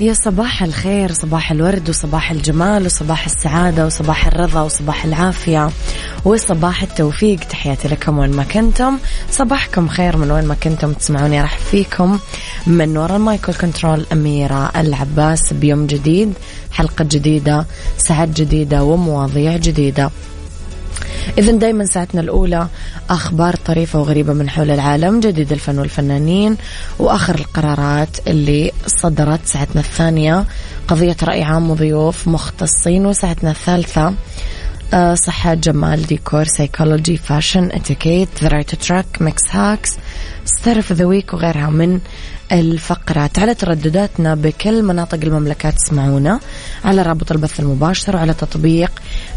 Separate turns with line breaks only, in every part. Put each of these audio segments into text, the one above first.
يا صباح الخير صباح الورد وصباح الجمال وصباح السعادة وصباح الرضا وصباح العافية وصباح التوفيق. تحياتي لكم وين ما كنتم. صباحكم خير من وين ما كنتم تسمعوني راح فيكم من وراء المايكل كنترول أميرة العباس بيوم جديد حلقة جديدة ساعات جديدة ومواضيع جديدة. إذا دايما ساعتنا الأولى أخبار طريفة وغريبة من حول العالم جديد الفن والفنانين وآخر القرارات اللي صدرت ساعتنا الثانية. قضية رأي عام وضيوف مختصين وساعتنا الثالثة صحة جمال ديكور psychology fashion etiquette variety track mix hacks star the week وغيرها من الفقرات. على تردداتنا بكل مناطق المملكة تسمعونا على رابط البث المباشر وعلى تطبيق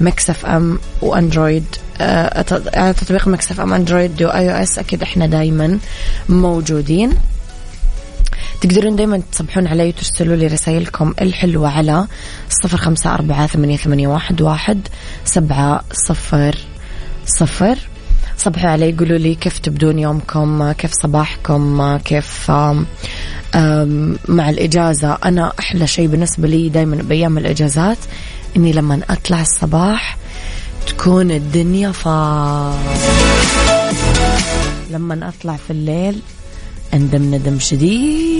Mix FM و Android. آه، على تطبيق Mix FM Android و iOS أكيد إحنا دايما موجودين. تقدرون دايما تصبحون علي وترسلوا لي رسائلكم الحلوة على صفر خمسة أربعة ثمانية, ثمانية واحد, واحد سبعة صفر صفر. صبحوا علي قولوا لي كيف تبدون يومكم كيف صباحكم كيف مع الإجازة. أنا أحلى شيء بالنسبة لي دايما بأيام الإجازات إني لما أطلع الصباح تكون الدنيا فا لما أطلع في الليل أندم ندم شديد.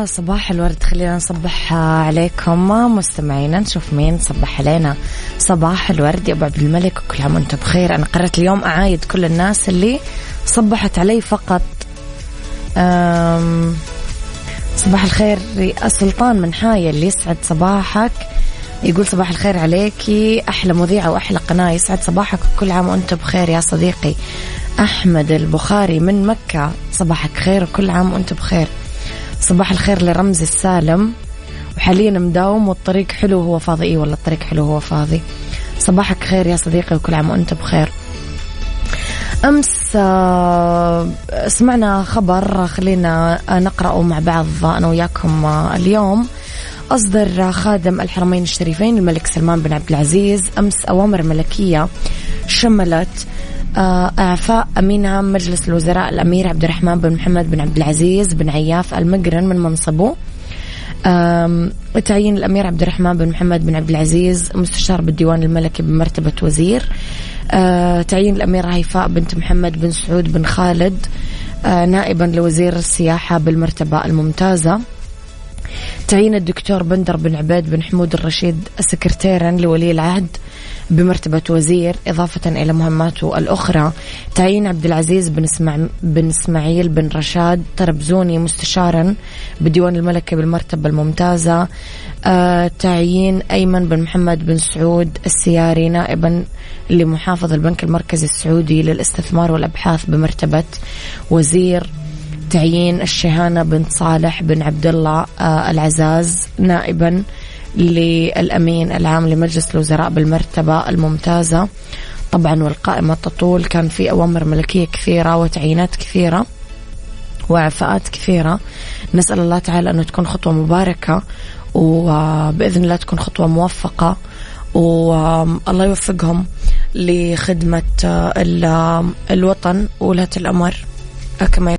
يا صباح الورد. خلينا نصبح عليكم مستمعينا نشوف مين صبح علينا. صباح الورد يا أبو عبد الملك وكل عام وانت بخير. أنا قررت اليوم أعايد كل الناس اللي صبحت علي فقط. صباح الخير سلطان من حايل يسعد صباحك. يقول صباح الخير عليكي أحلى مذيعة وأحلى قناة يسعد صباحك. وكل عام وانت بخير يا صديقي. أحمد البخاري من مكة صباحك خير وكل عام وانت بخير. صباح الخير لرمز السالم. وحاليا مداوم والطريق حلو وهو فاضي. إي والله الطريق حلو وهو فاضي. صباحك خير يا صديقي وكل عام وأنت بخير. أمس آه، سمعنا خبر. خلينا نقرأه مع بعض أنا وياكم آه، اليوم. أصدر خادم الحرمين الشريفين الملك سلمان بن عبد العزيز أمس أوامر ملكية شملت آه، إعفاء أمين عام مجلس الوزراء الأمير عبد الرحمن بن محمد بن عبد العزيز بن عياف المقرن من منصبه. تعيين الأمير عبد الرحمن بن محمد بن عبد العزيز مستشار بالديوان الملكي بمرتبة وزير. آه، تعيين الأميرة هيفاء بنت محمد بن سعود بن خالد آه، نائبا لوزير السياحة بالمرتبة الممتازة. تعيين الدكتور بندر بن عبيد بن حمود الرشيد سكرتيرا لولي العهد بمرتبة وزير إضافة إلى مهماته الأخرى. تعيين عبد العزيز بن, اسمع بن إسماعيل بن رشاد طربزوني مستشارا بديوان الملكي بالمرتبة الممتازة. آه تعيين أيمن بن محمد بن سعود السياري نائبا لمحافظ البنك المركزي السعودي للاستثمار والأبحاث بمرتبة وزير. تعيين الشهانة بنت صالح بن عبد الله آه العزاز نائبا للأمين العام لمجلس الوزراء بالمرتبة الممتازة. طبعا والقائمة تطول كان في أوامر ملكية كثيرة وتعيينات كثيرة وإعفاءات كثيرة. نسأل الله تعالى أنه تكون خطوة مباركة وبإذن الله تكون خطوة موفقة. والله يوفقهم لخدمة الوطن وولاة الأمر. كما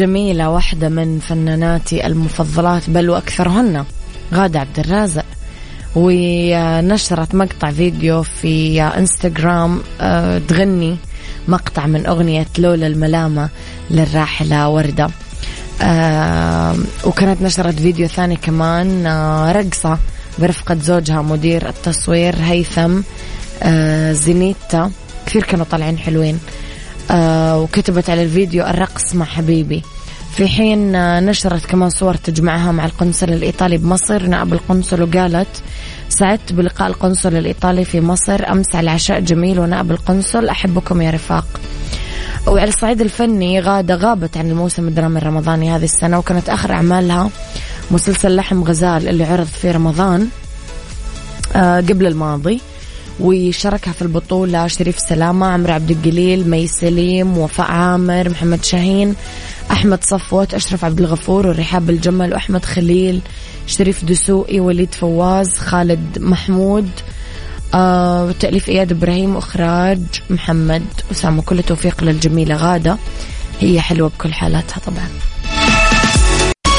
للجميلة واحدة من فناناتي المفضلات بل وأكثرهن غادة عبد الرازق. ونشرت مقطع فيديو في إنستغرام آه، تغني مقطع من أغنية لولا الملامة للراحلة وردة. آه، وكانت نشرت فيديو ثاني كمان آه، رقصة برفقة زوجها مدير التصوير هيثم زينيتا. كثير كانوا طالعين حلوين. وكتبت على الفيديو الرقص مع حبيبي. في حين آه، نشرت كمان صور تجمعها مع القنصل الإيطالي بمصر نائب القنصل وقالت سعدت بلقاء القنصل الإيطالي في مصر أمس على عشاء جميل ونائب القنصل أحبكم يا رفاق. وعلى الصعيد الفني غادة غابت عن الموسم الدرامي الرمضاني هذه السنة وكانت آخر أعمالها مسلسل لحم غزال اللي عرض في رمضان آه قبل الماضي. وشاركها في البطولة شريف سلامة عمرو عبد الجليل مي سليم وفاء عامر محمد شاهين أحمد صفوت أشرف عبد الغفور والرحاب الجمل وأحمد خليل شريف دسوقي وليد فواز خالد محمود آه تأليف إياد إبراهيم وإخراج محمد. أسامة كل توفيق للجميلة غادة. هي حلوة بكل حالاتها طبعا.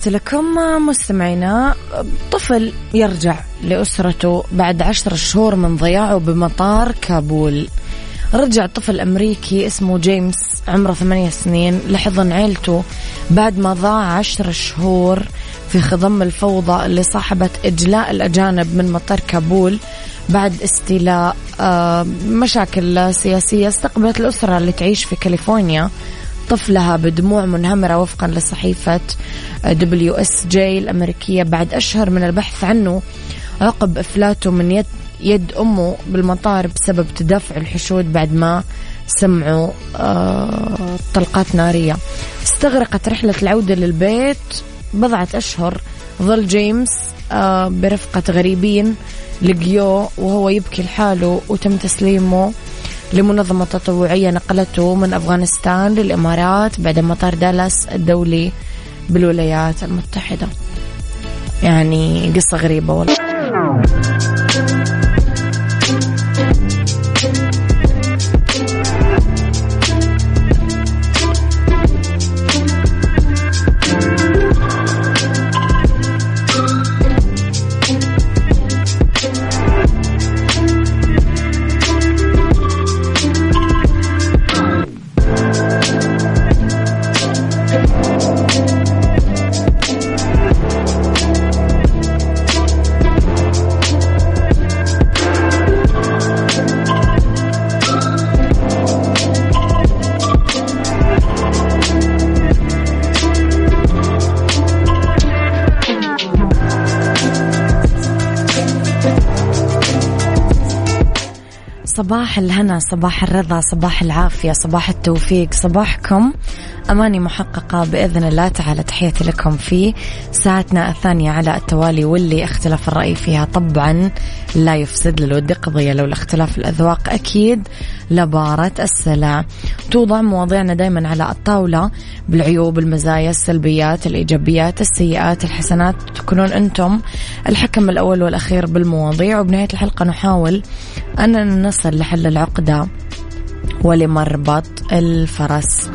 تحياتي لكم مستمعينا طفل يرجع لأسرته بعد عشر شهور من ضياعه بمطار كابول. رجع طفل أمريكي اسمه جيمس عمره ثمانية سنين. لحضن عيلته بعد ما ضاع عشر شهور في خضم الفوضى اللي صاحبت إجلاء الأجانب من مطار كابول بعد استيلاء آه، مشاكل سياسية استقبلت الأسرة اللي تعيش في كاليفورنيا. طفلها بدموع منهمرة وفقا لصحيفة WSJ الأمريكية بعد أشهر من البحث عنه عقب إفلاته من يد يد أمه بالمطار بسبب تدافع الحشود بعد ما سمعوا آه طلقات نارية. استغرقت رحلة العودة للبيت بضعة أشهر. ظل جيمس آه برفقة غريبين لقيوه وهو يبكي لحاله وتم تسليمه. لمنظمة تطوعية نقلته من أفغانستان للإمارات بعد مطار دالاس الدولي بالولايات المتحدة. يعني قصة غريبة والله. صباح الهنا صباح الرضا صباح العافية صباح التوفيق صباحكم. أماني محققة بإذن الله تعالى. تحياتي لكم في ساعتنا الثانية على التوالي واللي اختلاف الرأي فيها طبعا. لا يفسد للود قضية لو الاختلاف الأذواق. أكيد لبارة السلع. توضع مواضيعنا دايما على الطاولة بالعيوب المزايا السلبيات الإيجابيات السيئات الحسنات. تكونون أنتم الحكم الأول والأخير بالمواضيع. وبنهاية الحلقة نحاول أننا نصل لحل العقدة ولمربط الفرس.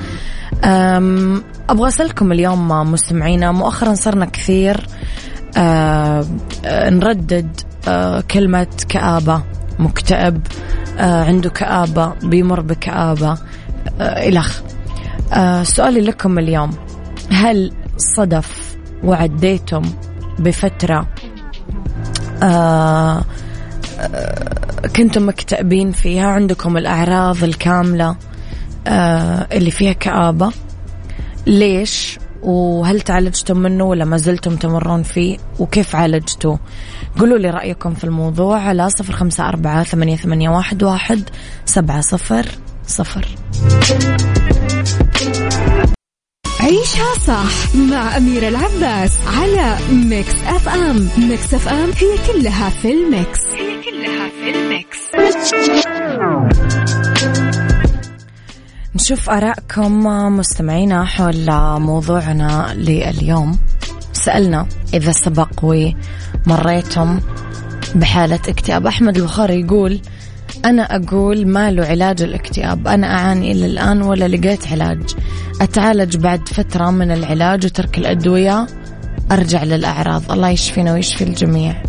أبغى أسألكم اليوم مستمعينا مؤخرا صرنا كثير أه نردد كلمة كآبة مكتئب أه عنده كآبة بيمر بكآبة أه إلخ أه سؤالي لكم اليوم هل صدف وعديتم بفترة كنتم مكتئبين فيها عندكم الأعراض الكاملة آه اللي فيها كآبة؟ ليش وهل تعالجتم منه ولا ما زلتم تمرون فيه وكيف عالجتوا قولوا لي رأيكم في الموضوع على صفر خمسة أربعة ثمانية, ثمانية واحد, واحد سبعة صفر صفر.
عيشها صح مع أميرة العباس على Mix FM. Mix FM هي كلها في ال mix. هي كلها في ال mix.
نشوف آرائكم مستمعينا حول موضوعنا لليوم. سألنا إذا سبق ومريتم بحالة اكتئاب. أحمد البخاري يقول أنا أقول ما له علاج الاكتئاب. أنا أعاني إلى الآن ولا لقيت علاج. أتعالج بعد فترة من العلاج وترك الأدوية. أرجع للأعراض. الله يشفينا ويشفي الجميع.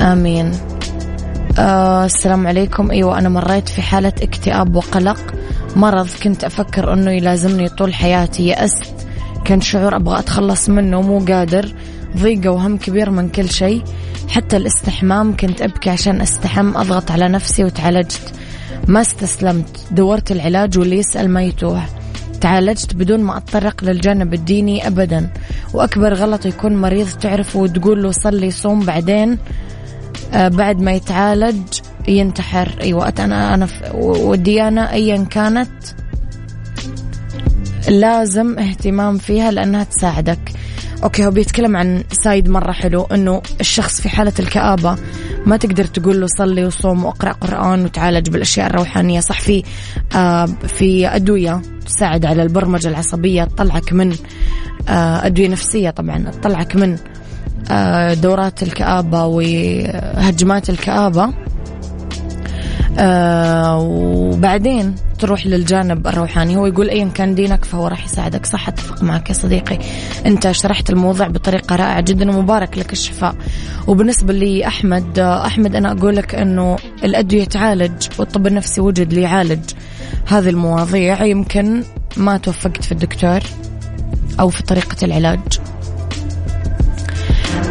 آمين. آه السلام عليكم. أيوة أنا مريت في حالة اكتئاب وقلق. مرض كنت أفكر أنه يلازمني طول حياتي يأست. كان شعور أبغى أتخلص منه مو قادر. ضيقة وهم كبير من كل شيء. حتى الاستحمام كنت أبكي عشان أستحم أضغط على نفسي وتعالجت. ما استسلمت دورت العلاج واللي يسأل ما يتوه. تعالجت بدون ما أتطرق للجانب الديني أبدا. وأكبر غلط يكون مريض تعرفه وتقول له صلي صوم بعدين آه بعد ما يتعالج. ينتحر. أيوه أنا أنا والديانة ايا كانت لازم اهتمام فيها لأنها تساعدك. okay هو بيتكلم عن side مرة حلو إنه الشخص في حالة الكآبة ما تقدر تقول له صلي وصوم واقرأ قرآن وتعالج بالأشياء الروحانية. صح في آه في أدوية تساعد على البرمجة العصبية تطلعك من آه أدوية نفسية طبعا تطلعك من آه دورات الكآبة وهجمات الكآبة. آه وبعدين تروح للجانب الروحاني هو يقول ايا كان دينك فهو راح يساعدك. صح أتفق معك يا صديقي. أنت شرحت الموضوع بطريقة رائعة جدا ومبارك لك الشفاء. وبالنسبة لي أحمد آه، أحمد أنا أقول لك إنه الأدوية تعالج والطب النفسي وجد ليعالج هذه المواضيع. يمكن ما توفقت في الدكتور أو في طريقة العلاج.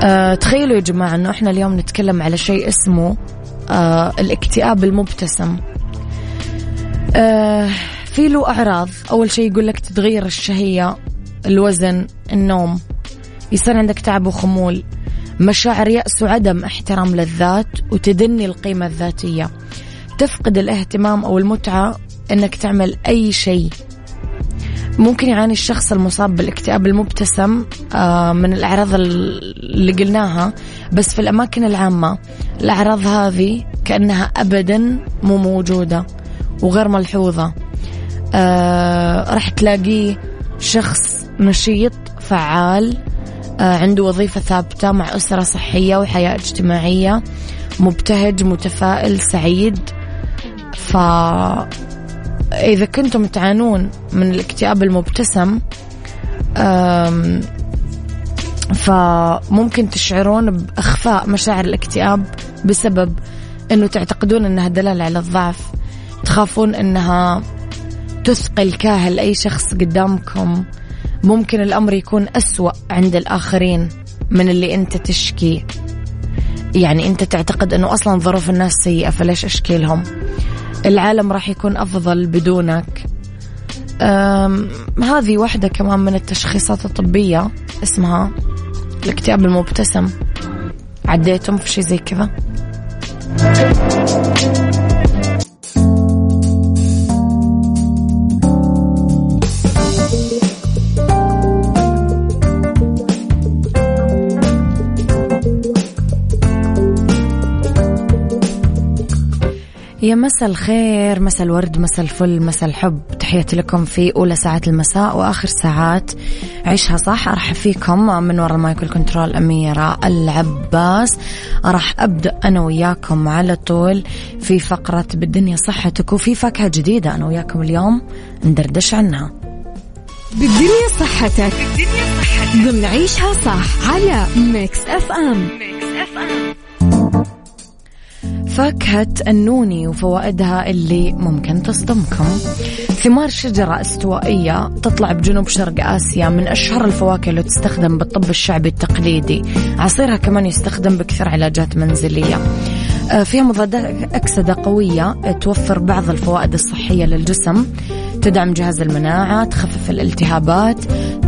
أه تخيلوا يا جماعة إنه إحنا اليوم نتكلم على شيء اسمه آه الاكتئاب المبتسم. آه في له أعراض. أول شيء يقول لك تتغير الشهية الوزن النوم. يصير عندك تعب وخمول. مشاعر يأس وعدم احترام للذات وتدني القيمة الذاتية. تفقد الاهتمام أو المتعة أنك تعمل أي شيء. ممكن يعاني الشخص المصاب بالاكتئاب المبتسم آه، من الأعراض اللي قلناها بس في الأماكن العامة الأعراض هذه كأنها أبدا مو موجودة وغير ملحوظة. آه، راح تلاقيه شخص نشيط فعال آه، عنده وظيفة ثابتة مع أسرة صحية وحياة اجتماعية مبتهج متفائل سعيد. ف إذا كنتم تعانون من الاكتئاب المبتسم فممكن تشعرون بإخفاء مشاعر الاكتئاب بسبب أنه تعتقدون أنها دلالة على الضعف تخافون أنها تثقل كاهل أي شخص قدامكم. ممكن الأمر يكون أسوأ عند الآخرين من اللي أنت تشكي. يعني أنت تعتقد أنه أصلا ظروف الناس سيئة فليش أشكي لهم؟ العالم راح يكون أفضل بدونك. هذه واحدة كمان من التشخيصات الطبية. اسمها الاكتئاب المبتسم. عديتم في شيء زي كذا؟ يا مساء الخير مساء الورد مساء الفل مساء الحب. تحياتي لكم في أولى ساعات المساء وآخر ساعات عيشها صح. أرحب فيكم من وراء ال mic وال control أميرة العباس. راح أبدأ أنا وياكم على طول في فقرة بالدنيا صحتك وفي فاكهة جديدة أنا وياكم اليوم ندردش عنها.
بالدنيا صحتك. بالدنيا صحتك. ضمن عيشها صح على Mix FM. Mix FM.
فاكهة النوني وفوائدها اللي ممكن تصدمكم. ثمار شجرة استوائية تطلع بجنوب شرق آسيا من أشهر الفواكه اللي تستخدم بالطب الشعبي التقليدي. عصيرها كمان يستخدم بكثير علاجات منزلية. آه، فيها مضادات أكسدة قوية توفر بعض الفوائد الصحية للجسم. تدعم جهاز المناعة تخفف الالتهابات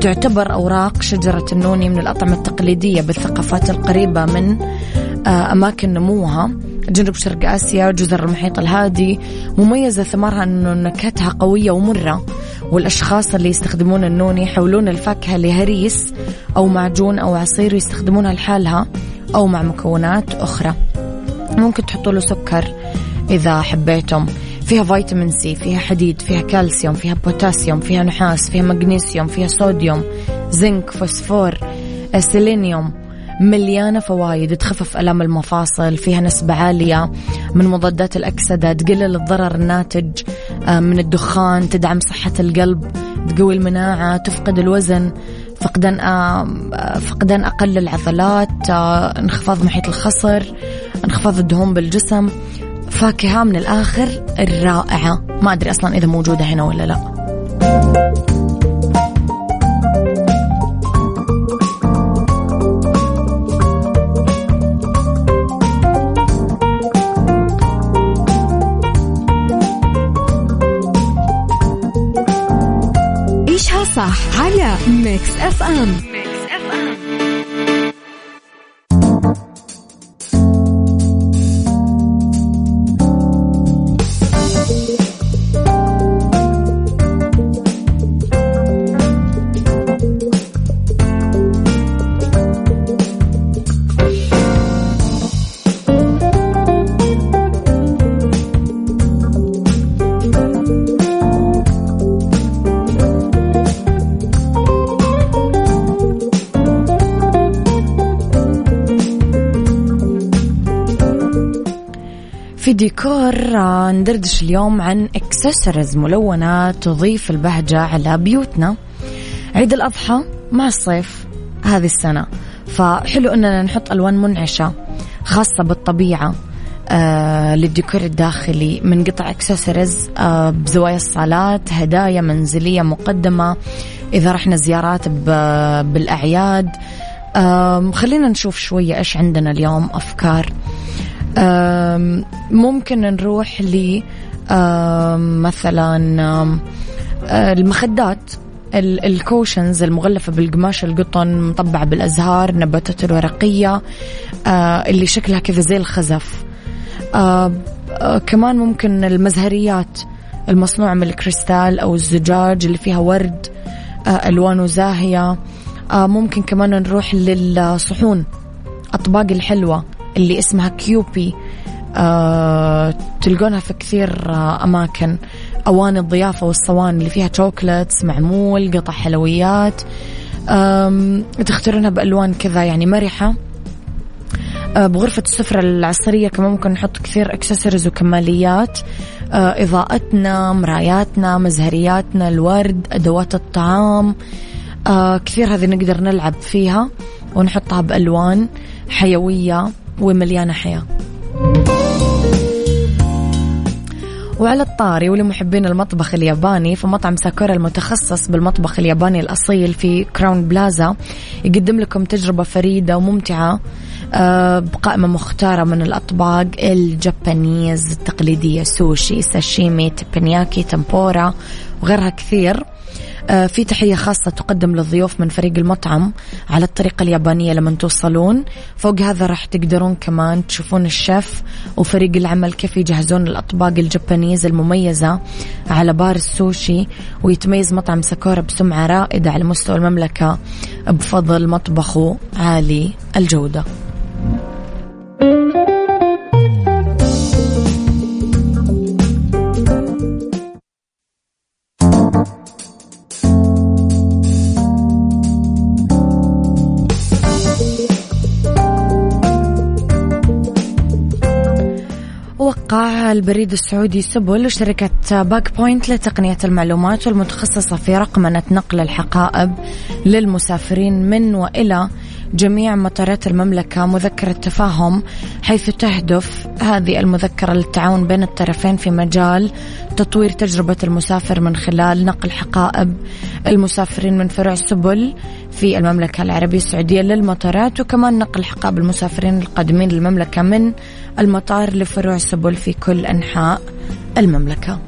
تعتبر أوراق شجرة النوني من الأطعمة التقليدية بالثقافات القريبة من آه، أماكن نموها. جنوب شرق آسيا جزر المحيط الهادي. مميزة ثمارها أنه نكهتها قوية ومرة والأشخاص اللي يستخدمون النوني يحولون الفاكهة لهريس أو معجون أو عصير يستخدمونها لحالها أو مع مكونات أخرى. ممكن تحطوا له سكر إذا حبيتم. فيها فيتامين سي فيها حديد فيها كالسيوم فيها بوتاسيوم فيها نحاس فيها مغنيسيوم فيها صوديوم زنك فوسفور سيلينيوم. مليانة فوائد تخفف ألام المفاصل فيها نسبة عالية من مضادات الأكسدة تقلل الضرر الناتج آه، من الدخان تدعم صحة القلب تقوي المناعة تفقد الوزن فقدان آه، فقدان أقل العضلات آه، انخفاض محيط الخصر انخفاض الدهون بالجسم. فاكهة من الآخر الرائعة. ما أدري أصلا إذا موجودة هنا ولا لا.
ميكس اف ام
ديكور ندردش اليوم عن اكسسوارز ملونة تضيف البهجة على بيوتنا. عيد الأضحى مع الصيف هذه السنة. فحلو أننا نحط ألوان منعشة خاصة بالطبيعة آه للديكور الداخلي من قطع اكسسوارز آه بزوايا الصالات هدايا منزلية مقدمة إذا رحنا زيارات بالأعياد. آه خلينا نشوف شوية إيش عندنا اليوم أفكار. ممكن نروح ل مثلا آه، المخدات الكوشنز المغلفة بالقماش القطن مطبعة بالأزهار نباتات الورقية آه، اللي شكلها كذا زي الخزف. آه، كمان ممكن المزهريات المصنوعة من الكريستال أو الزجاج اللي فيها ورد ألوانه زاهية. ممكن كمان نروح للصحون أطباق الحلوة اللي اسمها كيوبي آه تلقونها في كثير آه أماكن. أواني الضيافة والصواني اللي فيها chocolates معمول قطع حلويات تختارونها بألوان كذا يعني مرحة. آه بغرفة السفرة العصرية كمان ممكن نحط كثير اكسسوارز وكماليات. آه إضاءتنا مراياتنا مزهرياتنا الورد أدوات الطعام. آه كثير هذه نقدر نلعب فيها ونحطها بألوان حيوية. ومليانة حياة. وعلى الطاري ولمحبين المطبخ الياباني فمطعم ساكورا المتخصص بالمطبخ الياباني الأصيل في Crowne Plaza يقدم لكم تجربة فريدة وممتعة آه، بقائمة مختارة من الأطباق ال Japanese التقليدية سوشي ساشيمي تيبانياكي تمبورا وغيرها كثير. في تحية خاصة تقدم للضيوف من فريق المطعم على الطريقة اليابانية لما توصلون. فوق هذا راح تقدرون كمان تشوفون الشيف وفريق العمل كيف يجهزون الأطباق ال Japanese المميزة على بار السوشي ويتميز مطعم ساكورا بسمعة رائدة على مستوى المملكة بفضل مطبخه عالي الجودة. وقع البريد السعودي سبل وشركة BagPoint لتقنية المعلومات والمتخصصة في رقمنة نقل الحقائب للمسافرين من وإلى جميع مطارات المملكة مذكرة تفاهم حيث تهدف هذه المذكرة للتعاون بين الطرفين في مجال تطوير تجربة المسافر من خلال نقل حقائب المسافرين من فروع السبل في المملكة العربية السعودية للمطارات وكمان نقل حقائب المسافرين القادمين للمملكة من المطار لفروع السبل في كل أنحاء المملكة.